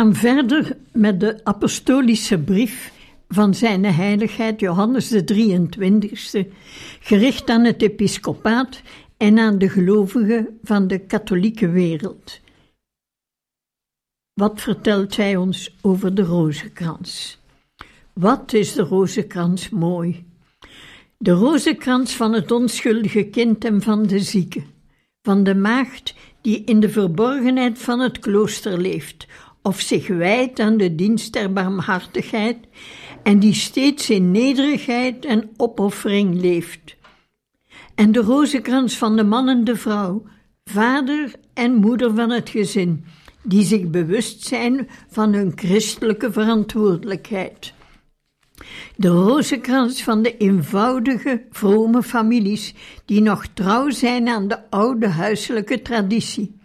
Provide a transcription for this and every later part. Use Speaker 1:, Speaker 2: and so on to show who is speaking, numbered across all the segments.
Speaker 1: Gaan verder met de apostolische brief van zijn heiligheid Johannes de 23e, gericht aan het episcopaat en aan de gelovigen van de katholieke wereld. Wat vertelt hij ons over de rozenkrans? Wat is de rozenkrans mooi? De rozenkrans van het onschuldige kind en van de zieke, van de maagd die in de verborgenheid van het klooster leeft, of zich wijdt aan de dienst der barmhartigheid en die steeds in nederigheid en opoffering leeft. En de rozenkrans van de man en de vrouw, vader en moeder van het gezin, die zich bewust zijn van hun christelijke verantwoordelijkheid. De rozenkrans van de eenvoudige, vrome families die nog trouw zijn aan de oude huiselijke traditie.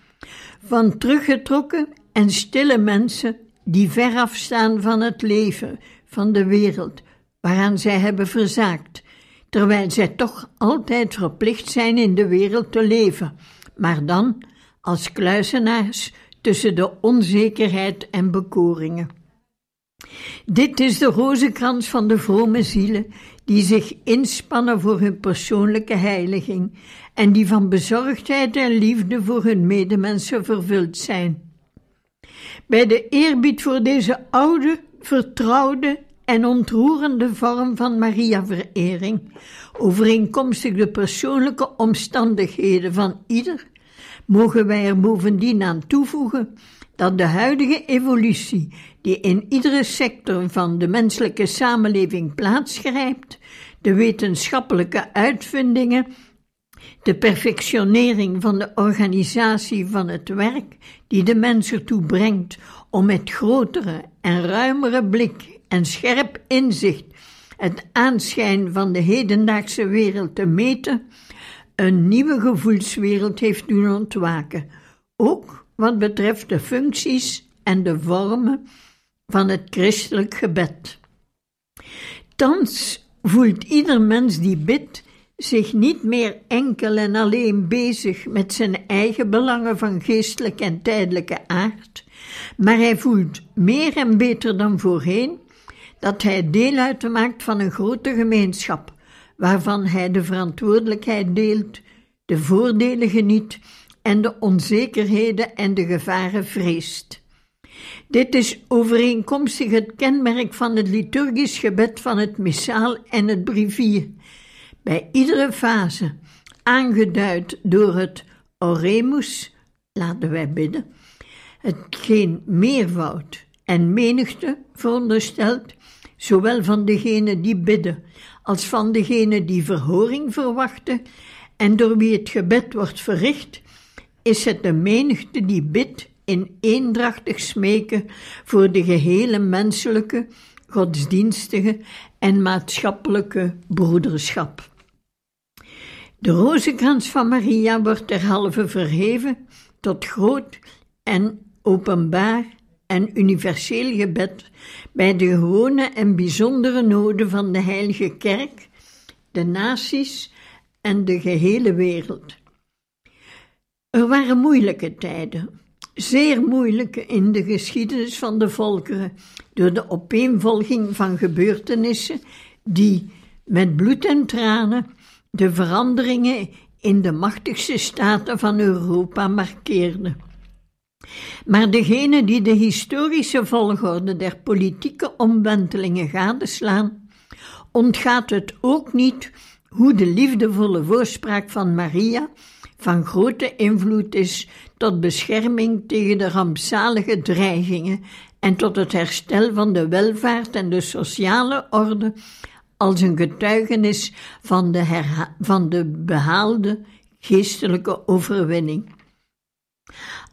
Speaker 1: Van teruggetrokken en stille mensen die ver afstaan van het leven, van de wereld, waaraan zij hebben verzaakt, terwijl zij toch altijd verplicht zijn in de wereld te leven, maar dan als kluizenaars tussen de onzekerheid en bekoringen. Dit is de rozenkrans van de vrome zielen die zich inspannen voor hun persoonlijke heiliging en die van bezorgdheid en liefde voor hun medemensen vervuld zijn. Bij de eerbied voor deze oude, vertrouwde en ontroerende vorm van Maria-verering, overeenkomstig de persoonlijke omstandigheden van ieder, mogen wij er bovendien aan toevoegen dat de huidige evolutie, die in iedere sector van de menselijke samenleving plaatsgrijpt, de wetenschappelijke uitvindingen de perfectionering van de organisatie van het werk die de mens ertoe brengt om met grotere en ruimere blik en scherp inzicht het aanschijn van de hedendaagse wereld te meten, een nieuwe gevoelswereld heeft doen ontwaken, ook wat betreft de functies en de vormen van het christelijk gebed. Thans voelt ieder mens die bidt zich niet meer enkel en alleen bezig met zijn eigen belangen van geestelijke en tijdelijke aard, maar hij voelt meer en beter dan voorheen dat hij deel uitmaakt van een grote gemeenschap, waarvan hij de verantwoordelijkheid deelt, de voordelen geniet en de onzekerheden en de gevaren vreest. Dit is overeenkomstig het kenmerk van het liturgisch gebed van het missaal en het brevier, bij iedere fase, aangeduid door het oremus, laten wij bidden, hetgeen meervoud en menigte veronderstelt, zowel van degene die bidden als van degene die verhoring verwachten en door wie het gebed wordt verricht, is het de menigte die bidt in eendrachtig smeken voor de gehele menselijke, godsdienstige en maatschappelijke broederschap. De rozenkrans van Maria wordt derhalve verheven tot groot en openbaar en universeel gebed bij de gewone en bijzondere noden van de Heilige Kerk, de naties en de gehele wereld. Er waren moeilijke tijden, zeer moeilijke in de geschiedenis van de volkeren, door de opeenvolging van gebeurtenissen die met bloed en tranen de veranderingen in de machtigste staten van Europa markeerden. Maar degene die de historische volgorde der politieke omwentelingen gadeslaan, ontgaat het ook niet hoe de liefdevolle voorspraak van Maria van grote invloed is tot bescherming tegen de rampzalige dreigingen en tot het herstel van de welvaart en de sociale orde als een getuigenis van de, van de behaalde geestelijke overwinning.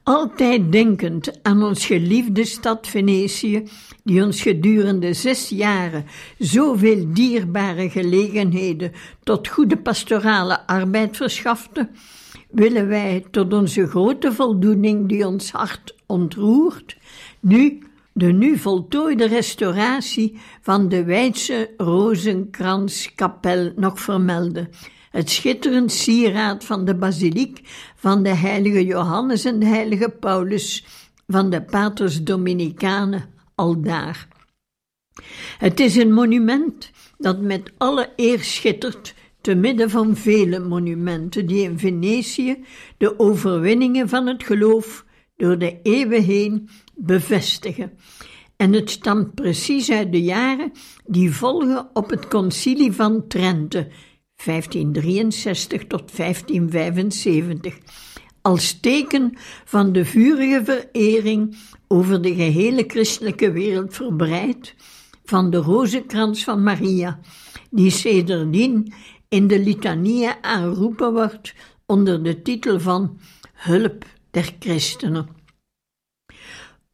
Speaker 1: Altijd denkend aan ons geliefde stad Venetië, die ons gedurende zes jaren zoveel dierbare gelegenheden tot goede pastorale arbeid verschafte, willen wij tot onze grote voldoening die ons hart ontroert, nu de nu voltooide restauratie van de Weidse Rozenkranskapel nog vermelden. Het schitterend sieraad van de basiliek van de heilige Johannes en de heilige Paulus van de paters Dominicanen aldaar. Het is een monument dat met alle eer schittert te midden van vele monumenten die in Venetië de overwinningen van het geloof door de eeuwen heen bevestigen. En het stamt precies uit de jaren die volgen op het concilie van Trente, 1563 tot 1575, als teken van de vurige verering over de gehele christelijke wereld verbreid van de rozenkrans van Maria, die sedertdien in de litanie aangeroepen wordt onder de titel van Hulp der Christenen.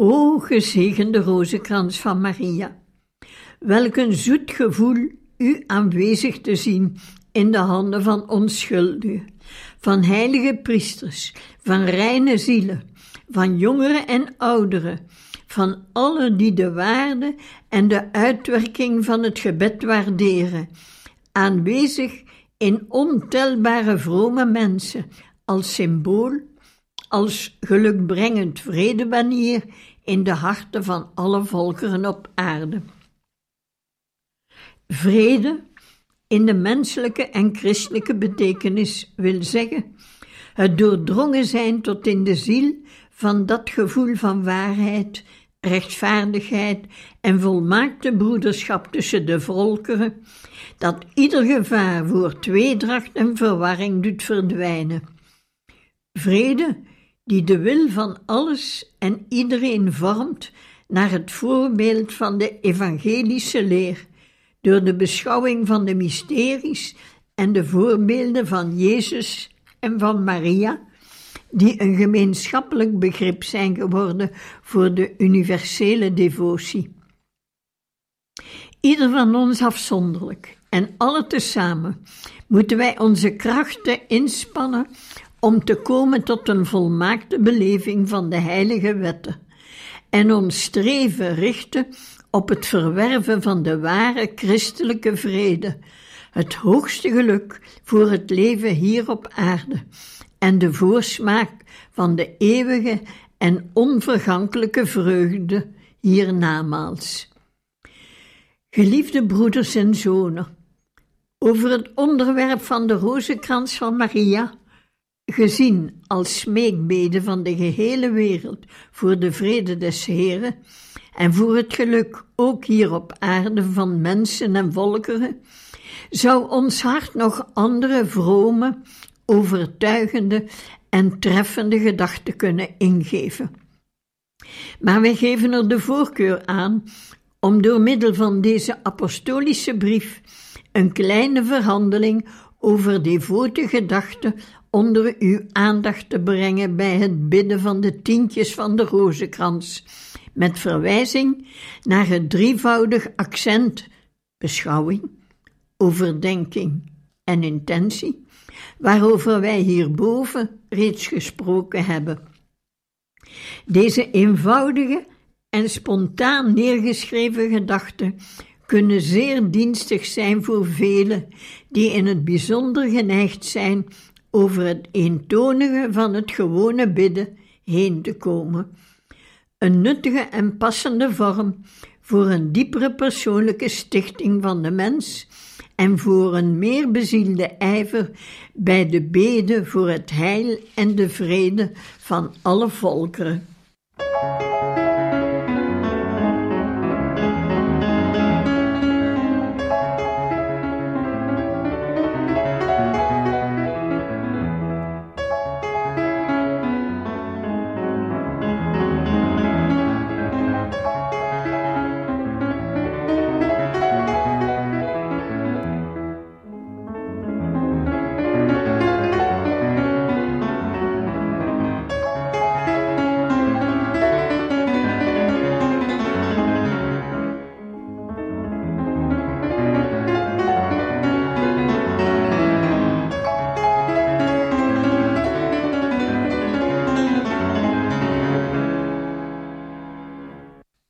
Speaker 1: O gezegende rozenkrans van Maria, welk een zoet gevoel u aanwezig te zien in de handen van onschuldigen, van heilige priesters, van reine zielen, van jongeren en ouderen, van allen die de waarde en de uitwerking van het gebed waarderen, aanwezig in ontelbare vrome mensen, als symbool, als gelukbrengend vredebanier in de harten van alle volkeren op aarde. Vrede in de menselijke en christelijke betekenis wil zeggen het doordrongen zijn tot in de ziel van dat gevoel van waarheid, rechtvaardigheid en volmaakte broederschap tussen de volkeren, dat ieder gevaar voor tweedracht en verwarring doet verdwijnen. Vrede die de wil van alles en iedereen vormt naar het voorbeeld van de evangelische leer, door de beschouwing van de mysteries en de voorbeelden van Jezus en van Maria, die een gemeenschappelijk begrip zijn geworden voor de universele devotie. Ieder van ons afzonderlijk en alle tezamen moeten wij onze krachten inspannen om te komen tot een volmaakte beleving van de heilige wetten en ons streven richten op het verwerven van de ware christelijke vrede, het hoogste geluk voor het leven hier op aarde en de voorsmaak van de eeuwige en onvergankelijke vreugde hiernamaals. Geliefde broeders en zonen, over het onderwerp van de rozenkrans van Maria gezien als smeekbede van de gehele wereld voor de vrede des Heren en voor het geluk ook hier op aarde van mensen en volkeren, zou ons hart nog andere vrome, overtuigende en treffende gedachten kunnen ingeven. Maar wij geven er de voorkeur aan om door middel van deze apostolische brief een kleine verhandeling over devote gedachten onder uw aandacht te brengen bij het bidden van de tientjes van de rozenkrans, met verwijzing naar het drievoudig accent beschouwing, overdenking en intentie, waarover wij hierboven reeds gesproken hebben. Deze eenvoudige en spontaan neergeschreven gedachten kunnen zeer dienstig zijn voor velen die in het bijzonder geneigd zijn over het eentonige van het gewone bidden heen te komen. Een nuttige en passende vorm voor een diepere persoonlijke stichting van de mens en voor een meer bezielde ijver bij de beden voor het heil en de vrede van alle volkeren.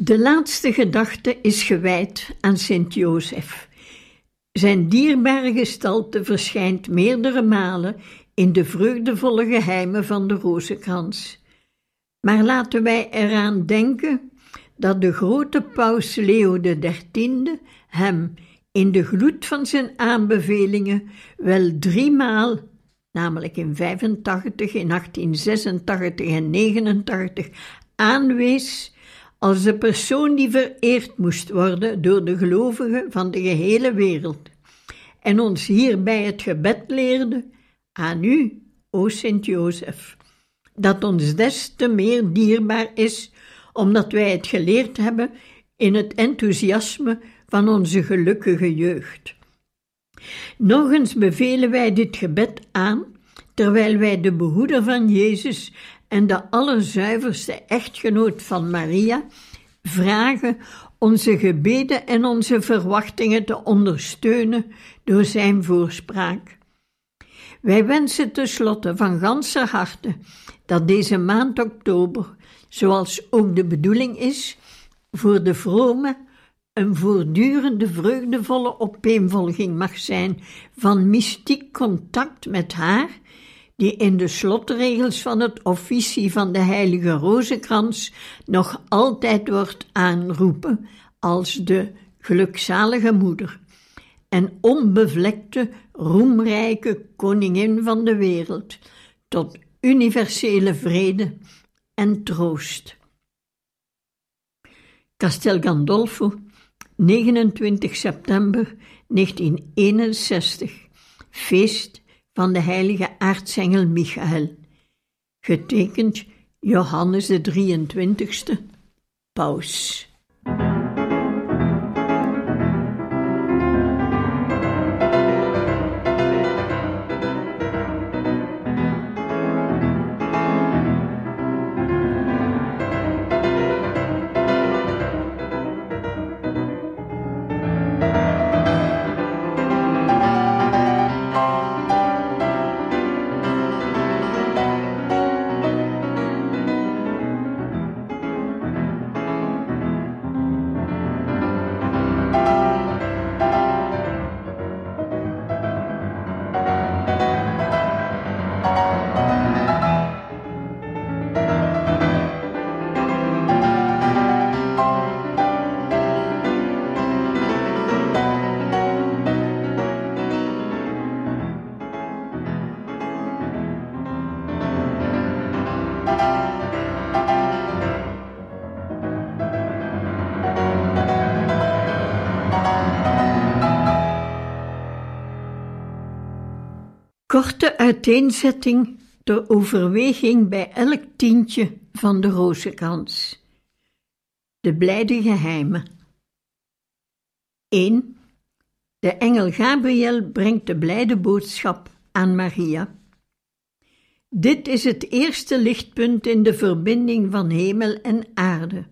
Speaker 1: De laatste gedachte is gewijd aan Sint Jozef. Zijn dierbare gestalte verschijnt meerdere malen in de vreugdevolle geheimen van de rozenkrans. Maar laten wij eraan denken dat de grote paus Leo XIII hem in de gloed van zijn aanbevelingen wel driemaal, namelijk in 85, in 1886 en 89, aanwees als de persoon die vereerd moest worden door de gelovigen van de gehele wereld, en ons hierbij het gebed leerde aan u, o Sint Jozef, dat ons des te meer dierbaar is, omdat wij het geleerd hebben in het enthousiasme van onze gelukkige jeugd. Nog eens bevelen wij dit gebed aan, terwijl wij de behoeder van Jezus en de allerzuiverste echtgenoot van Maria vragen onze gebeden en onze verwachtingen te ondersteunen door zijn voorspraak. Wij wensen tenslotte van ganser harte dat deze maand oktober, zoals ook de bedoeling is, voor de vrome een voortdurende vreugdevolle opeenvolging mag zijn van mystiek contact met haar die in de slotregels van het officie van de heilige rozenkrans nog altijd wordt aanroepen als de gelukzalige moeder en onbevlekte, roemrijke koningin van de wereld, tot universele vrede en troost. Castel Gandolfo, 29 september 1961, feest van de heilige aartsengel Michael, getekend Johannes de 23ste, paus. Uiteenzetting de overweging bij elk tientje van de rozenkrans. De blijde geheimen. 1. De engel Gabriel brengt de blijde boodschap aan Maria. Dit is het eerste lichtpunt in de verbinding van hemel en aarde,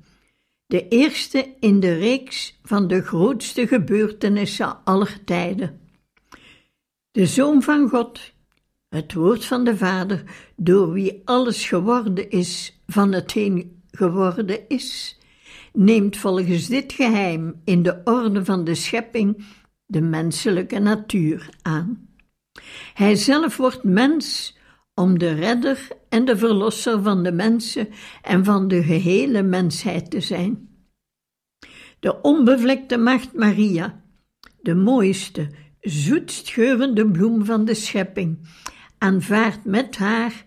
Speaker 1: de eerste in de reeks van de grootste gebeurtenissen aller tijden. De Zoon van God, het woord van de Vader, door wie alles geworden is van hetgeen geworden is, neemt volgens dit geheim in de orde van de schepping de menselijke natuur aan. Hij zelf wordt mens om de redder en de verlosser van de mensen en van de gehele mensheid te zijn. De onbevlekte macht Maria, de mooiste, zoetst geurende bloem van de schepping, aanvaardt met haar,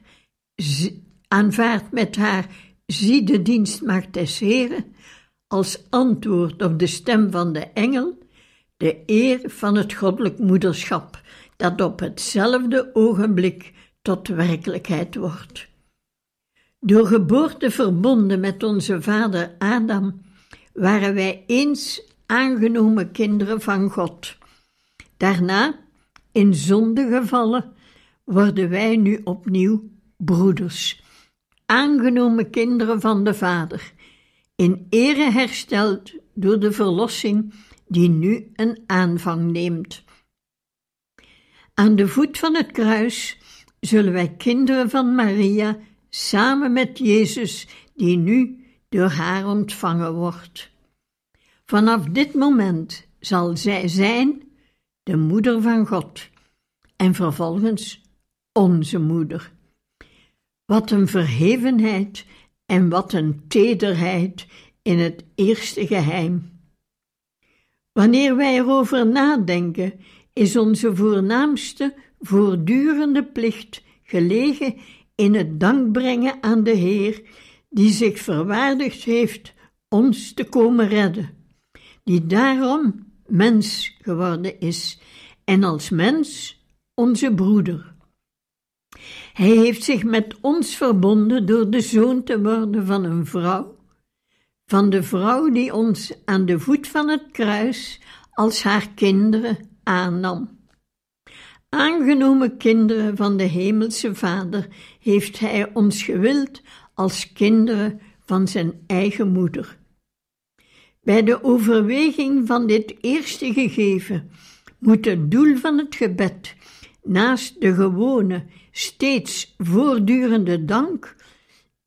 Speaker 1: aanvaardt met haar, zie de dienstmacht des Heren, als antwoord op de stem van de engel, de eer van het goddelijk moederschap, dat op hetzelfde ogenblik tot werkelijkheid wordt. Door geboorte verbonden met onze vader Adam, waren wij eens aangenomen kinderen van God. Daarna, in zonde gevallen, worden wij nu opnieuw broeders, aangenomen kinderen van de Vader, in ere hersteld door de verlossing die nu een aanvang neemt. Aan de voet van het kruis zullen wij kinderen van Maria samen met Jezus, die nu door haar ontvangen wordt. Vanaf dit moment zal zij zijn de moeder van God en vervolgens onze moeder. Wat een verhevenheid en wat een tederheid in het eerste geheim. Wanneer wij erover nadenken, is onze voornaamste, voortdurende plicht gelegen in het dankbrengen aan de Heer, die zich verwaardigd heeft ons te komen redden, die daarom mens geworden is en als mens onze broeder. Hij heeft zich met ons verbonden door de zoon te worden van een vrouw, van de vrouw die ons aan de voet van het kruis als haar kinderen aannam. Aangenomen kinderen van de Hemelse Vader heeft Hij ons gewild als kinderen van zijn eigen moeder. Bij de overweging van dit eerste gegeven moet het doel van het gebed, naast de gewone, steeds voortdurende dank,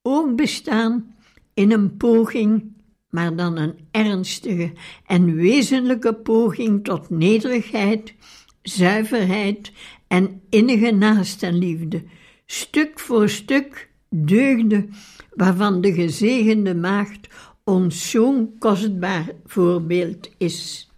Speaker 1: ook bestaan in een poging, maar dan een ernstige en wezenlijke poging tot nederigheid, zuiverheid en innige naastenliefde, stuk voor stuk deugden waarvan de gezegende maagd ons zo'n kostbaar voorbeeld is.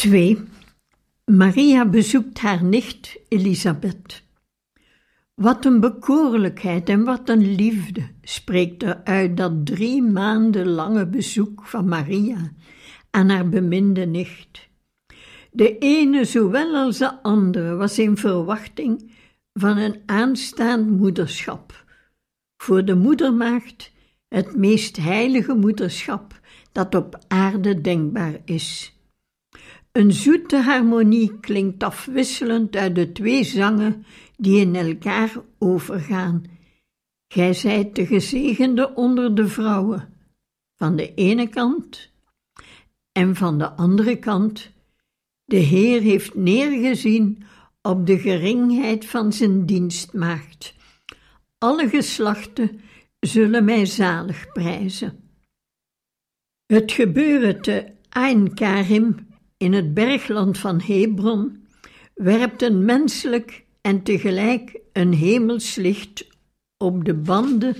Speaker 1: Twee. Maria bezoekt haar nicht Elisabeth. Wat een bekoorlijkheid en wat een liefde spreekt er uit dat drie maanden lange bezoek van Maria aan haar beminde nicht. De ene zowel als de andere was in verwachting van een aanstaand moederschap. Voor de moedermaagd het meest heilige moederschap dat op aarde denkbaar is. Een zoete harmonie klinkt afwisselend uit de twee zangen die in elkaar overgaan. Gij zijt de gezegende onder de vrouwen, van de ene kant, en van de andere kant, de Heer heeft neergezien op de geringheid van zijn dienstmaagd. Alle geslachten zullen mij zalig prijzen. Het gebeuren te Ein Karim in het bergland van Hebron werpt een menselijk en tegelijk een hemelslicht op de banden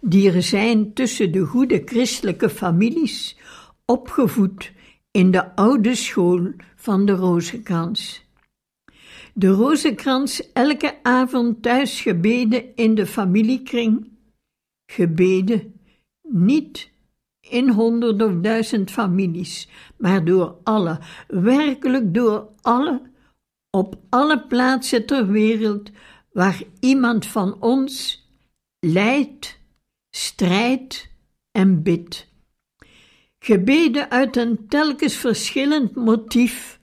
Speaker 1: die er zijn tussen de goede christelijke families, opgevoed in de oude school van de rozenkrans. De rozenkrans elke avond thuis gebeden in de familiekring. Gebeden niet in honderd of duizend families, maar door alle, werkelijk door alle, op alle plaatsen ter wereld waar iemand van ons lijdt, strijdt en bidt. Gebeden uit een telkens verschillend motief,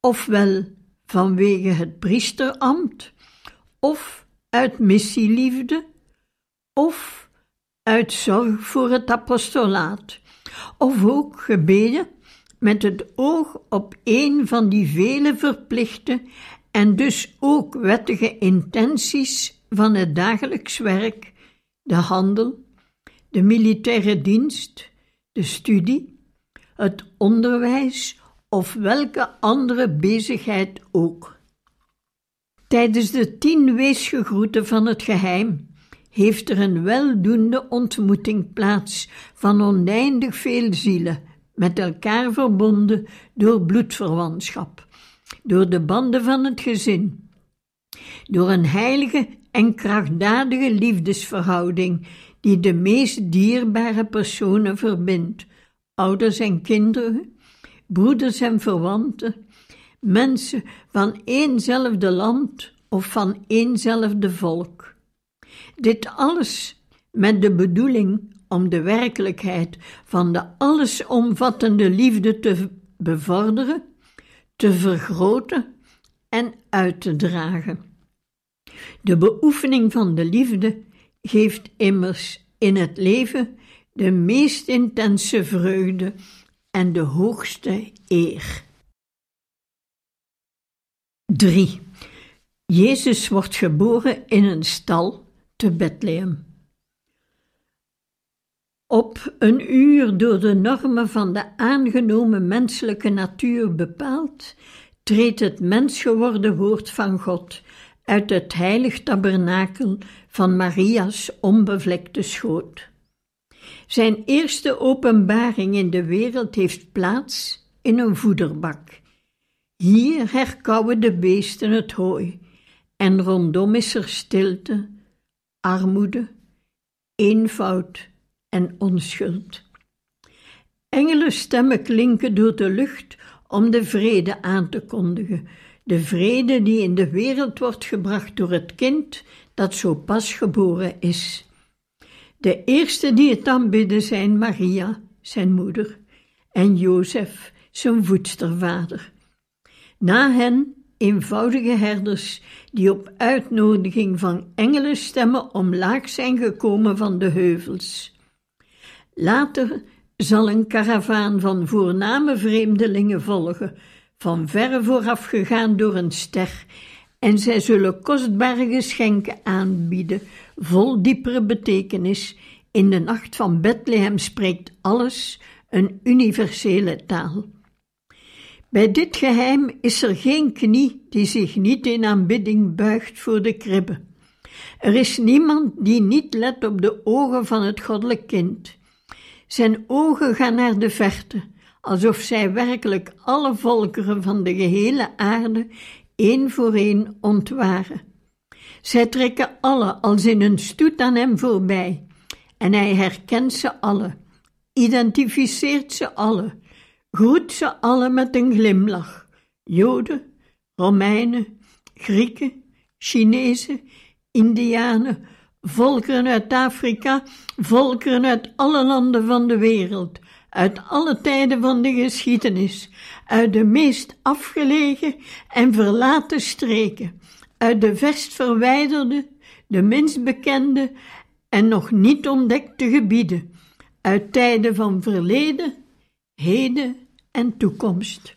Speaker 1: ofwel vanwege het priesterambt, of uit missieliefde, of uit zorg voor het apostolaat, of ook gebeden met het oog op een van die vele verplichte en dus ook wettige intenties van het dagelijks werk, de handel, de militaire dienst, de studie, het onderwijs of welke andere bezigheid ook. Tijdens de tien weesgegroeten van het geheim heeft er een weldoende ontmoeting plaats van oneindig veel zielen, met elkaar verbonden door bloedverwantschap, door de banden van het gezin, door een heilige en krachtdadige liefdesverhouding die de meest dierbare personen verbindt, ouders en kinderen, broeders en verwanten, mensen van éénzelfde land of van éénzelfde volk. Dit alles met de bedoeling om de werkelijkheid van de allesomvattende liefde te bevorderen, te vergroten en uit te dragen. De beoefening van de liefde geeft immers in het leven de meest intense vreugde en de hoogste eer. 3. Jezus wordt geboren in een stal te Bethlehem. Op een uur door de normen van de aangenomen menselijke natuur bepaald, treedt het mens geworden woord van God uit het heilig tabernakel van Maria's onbevlekte schoot. Zijn eerste openbaring in de wereld heeft plaats in een voederbak. Hier herkauwen de beesten het hooi, en rondom is er stilte, armoede, eenvoud en onschuld. Engelenstemmen klinken door de lucht om de vrede aan te kondigen, de vrede die in de wereld wordt gebracht door het kind dat zo pas geboren is. De eerste die het aanbidden zijn Maria, zijn moeder, en Jozef, zijn voedstervader. Na hen eenvoudige herders die op uitnodiging van engelenstemmen omlaag zijn gekomen van de heuvels. Later zal een karavaan van voorname vreemdelingen volgen, van verre voorafgegaan door een ster, en zij zullen kostbare geschenken aanbieden, vol diepere betekenis. In de nacht van Bethlehem spreekt alles een universele taal. Bij dit geheim is er geen knie die zich niet in aanbidding buigt voor de kribbe. Er is niemand die niet let op de ogen van het goddelijk kind. Zijn ogen gaan naar de verte, alsof zij werkelijk alle volkeren van de gehele aarde één voor één ontwaren. Zij trekken alle als in een stoet aan hem voorbij, en hij herkent ze alle, identificeert ze alle, groet ze alle met een glimlach. Joden, Romeinen, Grieken, Chinezen, Indianen, volkeren uit Afrika, volkeren uit alle landen van de wereld, uit alle tijden van de geschiedenis, uit de meest afgelegen en verlaten streken, uit de verst verwijderde, de minst bekende en nog niet ontdekte gebieden, uit tijden van verleden, heden en toekomst.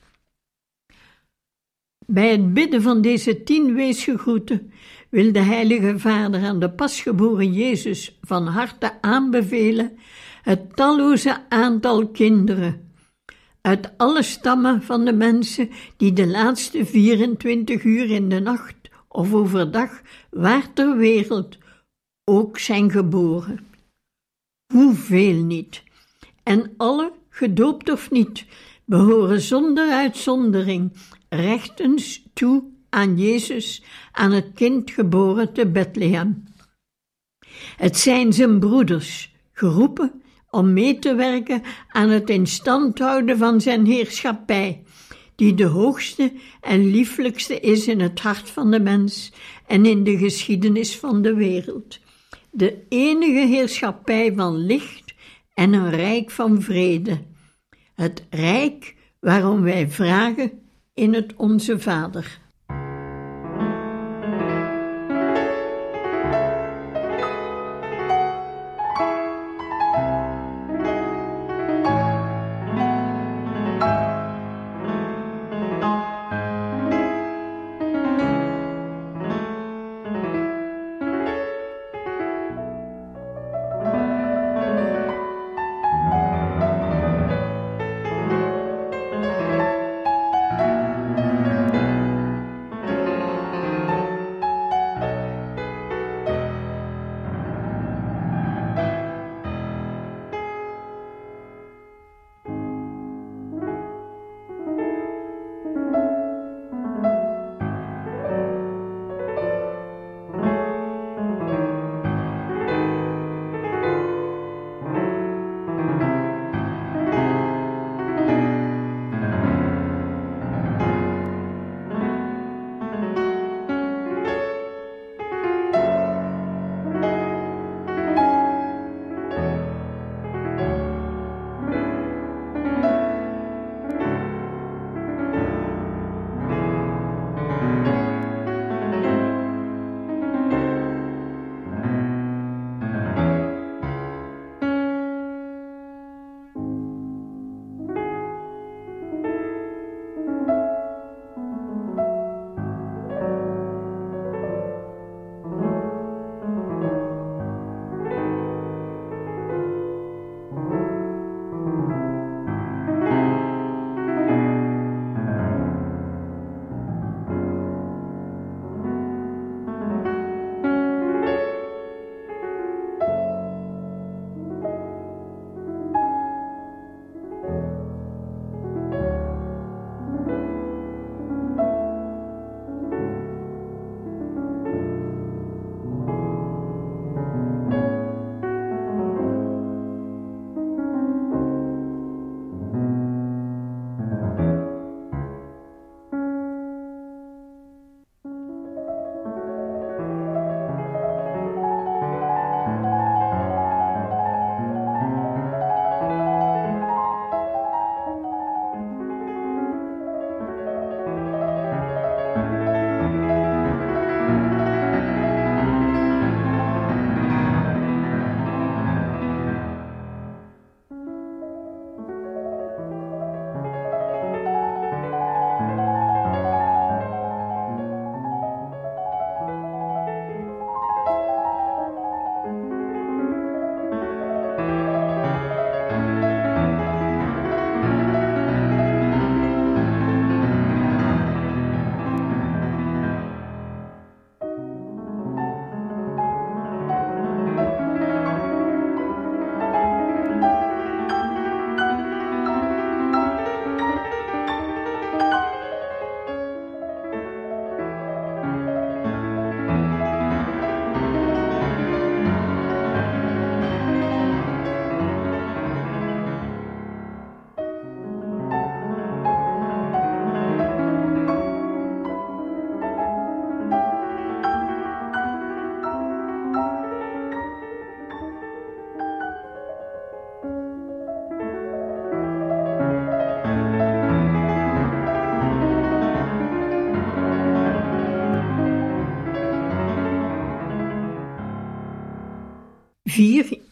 Speaker 1: Bij het bidden van deze tien weesgegroeten wil de Heilige Vader aan de pasgeboren Jezus van harte aanbevelen het talloze aantal kinderen uit alle stammen van de mensen die de laatste 24 uur in de nacht of overdag waar ter wereld ook zijn geboren. Hoeveel niet? En alle, gedoopt of niet, behoren zonder uitzondering rechtens toe aan Jezus, aan het kind geboren te Bethlehem. Het zijn zijn broeders, geroepen om mee te werken aan het instand houden van zijn heerschappij, die de hoogste en lieflijkste is in het hart van de mens en in de geschiedenis van de wereld. De enige heerschappij van licht en een rijk van vrede. Het rijk waarom wij vragen in het Onze Vader.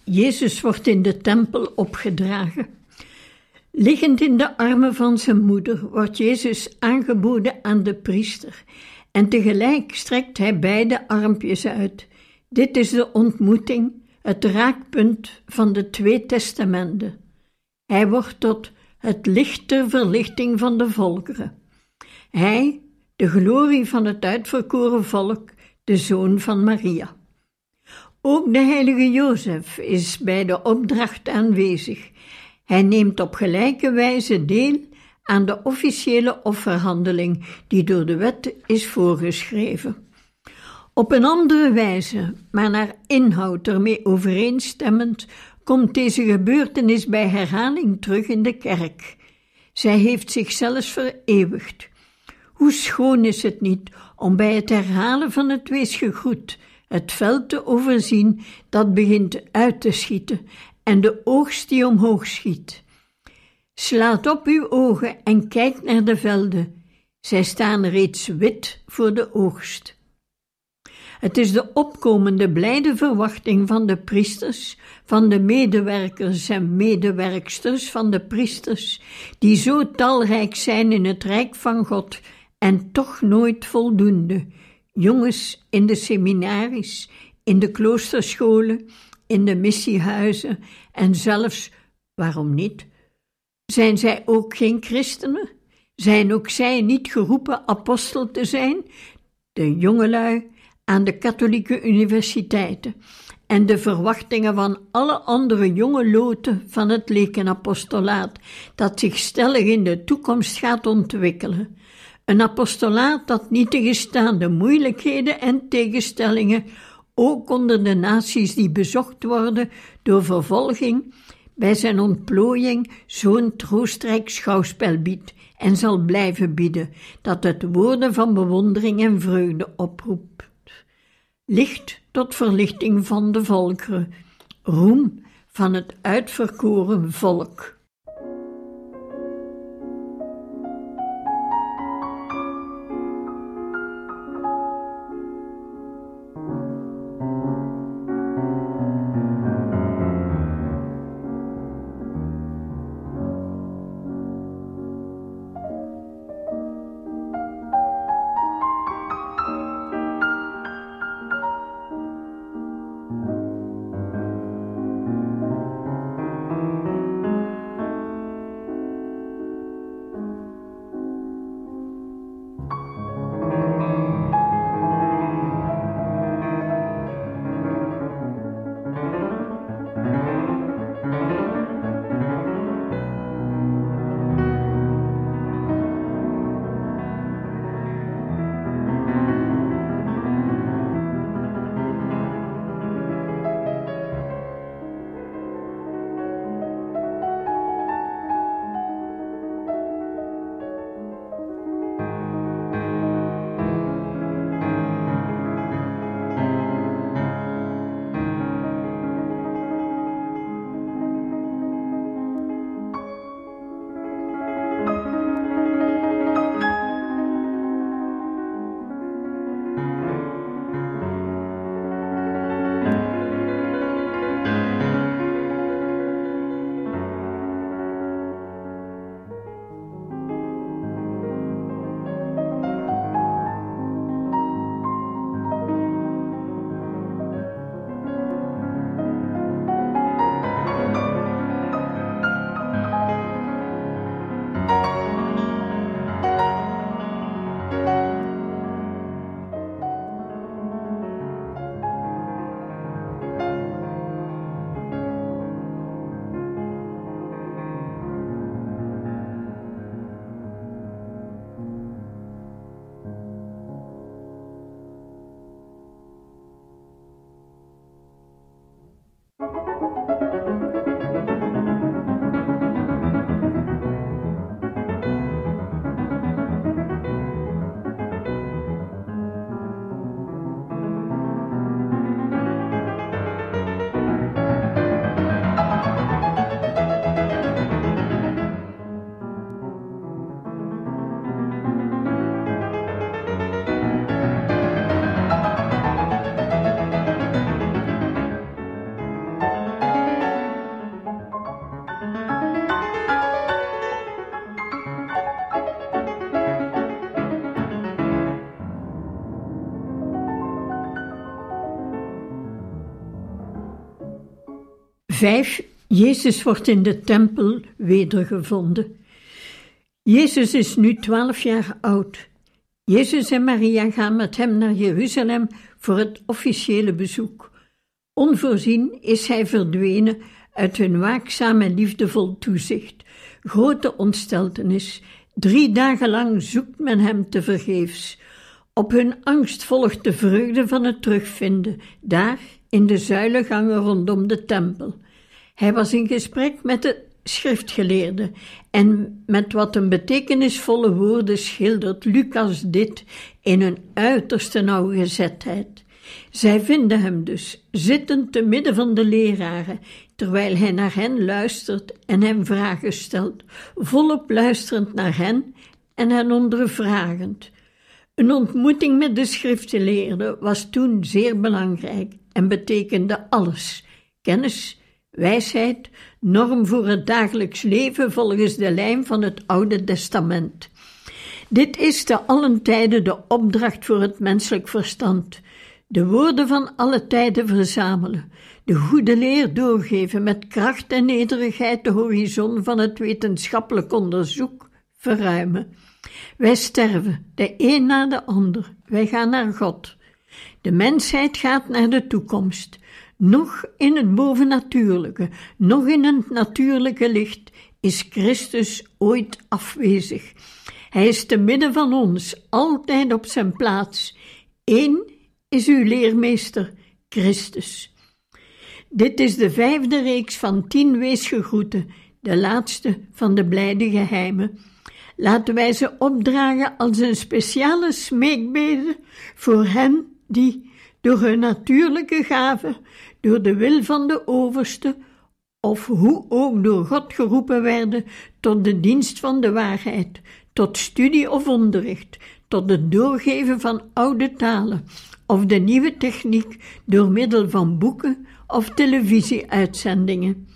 Speaker 1: Jezus wordt in de tempel opgedragen. Liggend in de armen van zijn moeder wordt Jezus aangeboden aan de priester en tegelijk strekt hij beide armpjes uit. Dit is de ontmoeting, het raakpunt van de twee testamenten. Hij wordt tot het licht ter verlichting van de volkeren. Hij, de glorie van het uitverkoren volk, de zoon van Maria. Ook de heilige Jozef is bij de opdracht aanwezig. Hij neemt op gelijke wijze deel aan de officiële offerhandeling die door de wet is voorgeschreven. Op een andere wijze, maar naar inhoud ermee overeenstemmend, komt deze gebeurtenis bij herhaling terug in de kerk. Zij heeft zichzelf vereeuwigd. Hoe schoon is het niet om bij het herhalen van het weesgegroet het veld te overzien dat begint uit te schieten en de oogst die omhoog schiet. Slaat op uw ogen en kijk naar de velden. Zij staan reeds wit voor de oogst. Het is de opkomende blijde verwachting van de priesters, van de medewerkers en medewerksters van de priesters, die zo talrijk zijn in het rijk van God en toch nooit voldoende. Jongens in de seminaries, in de kloosterscholen, in de missiehuizen en zelfs, waarom niet? Zijn zij ook geen christenen? Zijn ook zij niet geroepen apostel te zijn? De jongelui aan de katholieke universiteiten en de verwachtingen van alle andere jonge loten van het lekenapostolaat, dat zich stellig in de toekomst gaat ontwikkelen. Een apostolaat dat niet tegenstaande de moeilijkheden en tegenstellingen, ook onder de naties die bezocht worden door vervolging, bij zijn ontplooiing zo'n troostrijk schouwspel biedt en zal blijven bieden, dat het woorden van bewondering en vreugde oproept. Licht tot verlichting van de volkeren, roem van het uitverkoren volk. Vijf, Jezus wordt in de tempel wedergevonden. Jezus is nu twaalf jaar oud. Jezus en Maria gaan met hem naar Jeruzalem voor het officiële bezoek. Onvoorzien is hij verdwenen uit hun waakzaam en liefdevol toezicht. grote ontsteltenis. Drie dagen lang zoekt men hem te vergeefs. Op hun angst volgt de vreugde van het terugvinden, daar in de zuilengangen rondom de tempel. Hij was in gesprek met de schriftgeleerde en met wat een betekenisvolle woorden schildert Lucas dit in een uiterste nauwgezetheid. Zij vinden hem dus zittend te midden van de leraren, terwijl hij naar hen luistert en hen vragen stelt, volop luisterend naar hen en hen ondervragend. Een ontmoeting met de schriftgeleerde was toen zeer belangrijk en betekende alles: kennis, wijsheid, norm voor het dagelijks leven volgens de lijn van het Oude Testament. Dit is te allen tijden de opdracht voor het menselijk verstand: de woorden van alle tijden verzamelen, de goede leer doorgeven met kracht en nederigheid de horizon van het wetenschappelijk onderzoek verruimen. Wij sterven, de een na de ander. Wij gaan naar God. De mensheid gaat naar de toekomst. Nog in het bovennatuurlijke, nog in het natuurlijke licht is Christus ooit afwezig. Hij is te midden van ons, altijd op zijn plaats. Eén is uw leermeester, Christus. Dit is de vijfde reeks van tien weesgegroeten, de laatste van de blijde geheimen. Laten wij ze opdragen als een speciale smeekbede voor hen die door hun natuurlijke gaven, door de wil van de overste, of hoe ook door God geroepen werden tot de dienst van de waarheid, tot studie of onderricht, tot het doorgeven van oude talen of de nieuwe techniek door middel van boeken of televisieuitzendingen.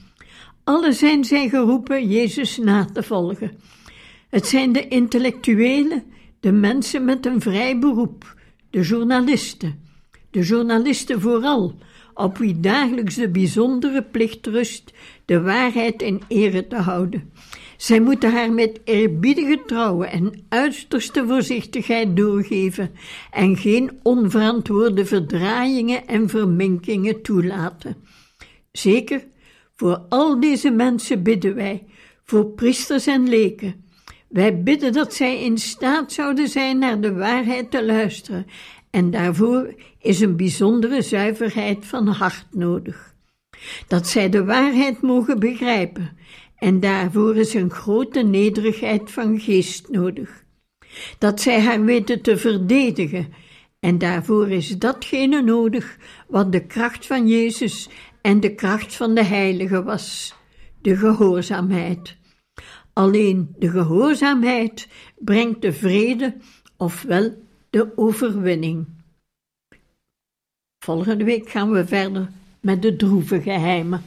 Speaker 1: Alle zijn zij geroepen Jezus na te volgen. Het zijn de intellectuelen, de mensen met een vrij beroep, de journalisten, de journalisten vooral, op wie dagelijks de bijzondere plicht rust de waarheid in ere te houden. Zij moeten haar met eerbiedige trouwen en uiterste voorzichtigheid doorgeven en geen onverantwoorde verdraaiingen en verminkingen toelaten. Zeker, voor al deze mensen bidden wij, voor priesters en leken, wij bidden dat zij in staat zouden zijn naar de waarheid te luisteren, en daarvoor is een bijzondere zuiverheid van hart nodig. Dat zij de waarheid mogen begrijpen, en daarvoor is een grote nederigheid van geest nodig. Dat zij haar weten te verdedigen, en daarvoor is datgene nodig wat de kracht van Jezus en de kracht van de Heilige was: de gehoorzaamheid. Alleen de gehoorzaamheid brengt de vrede, ofwel de overwinning. Volgende week gaan we verder met de droeve geheimen.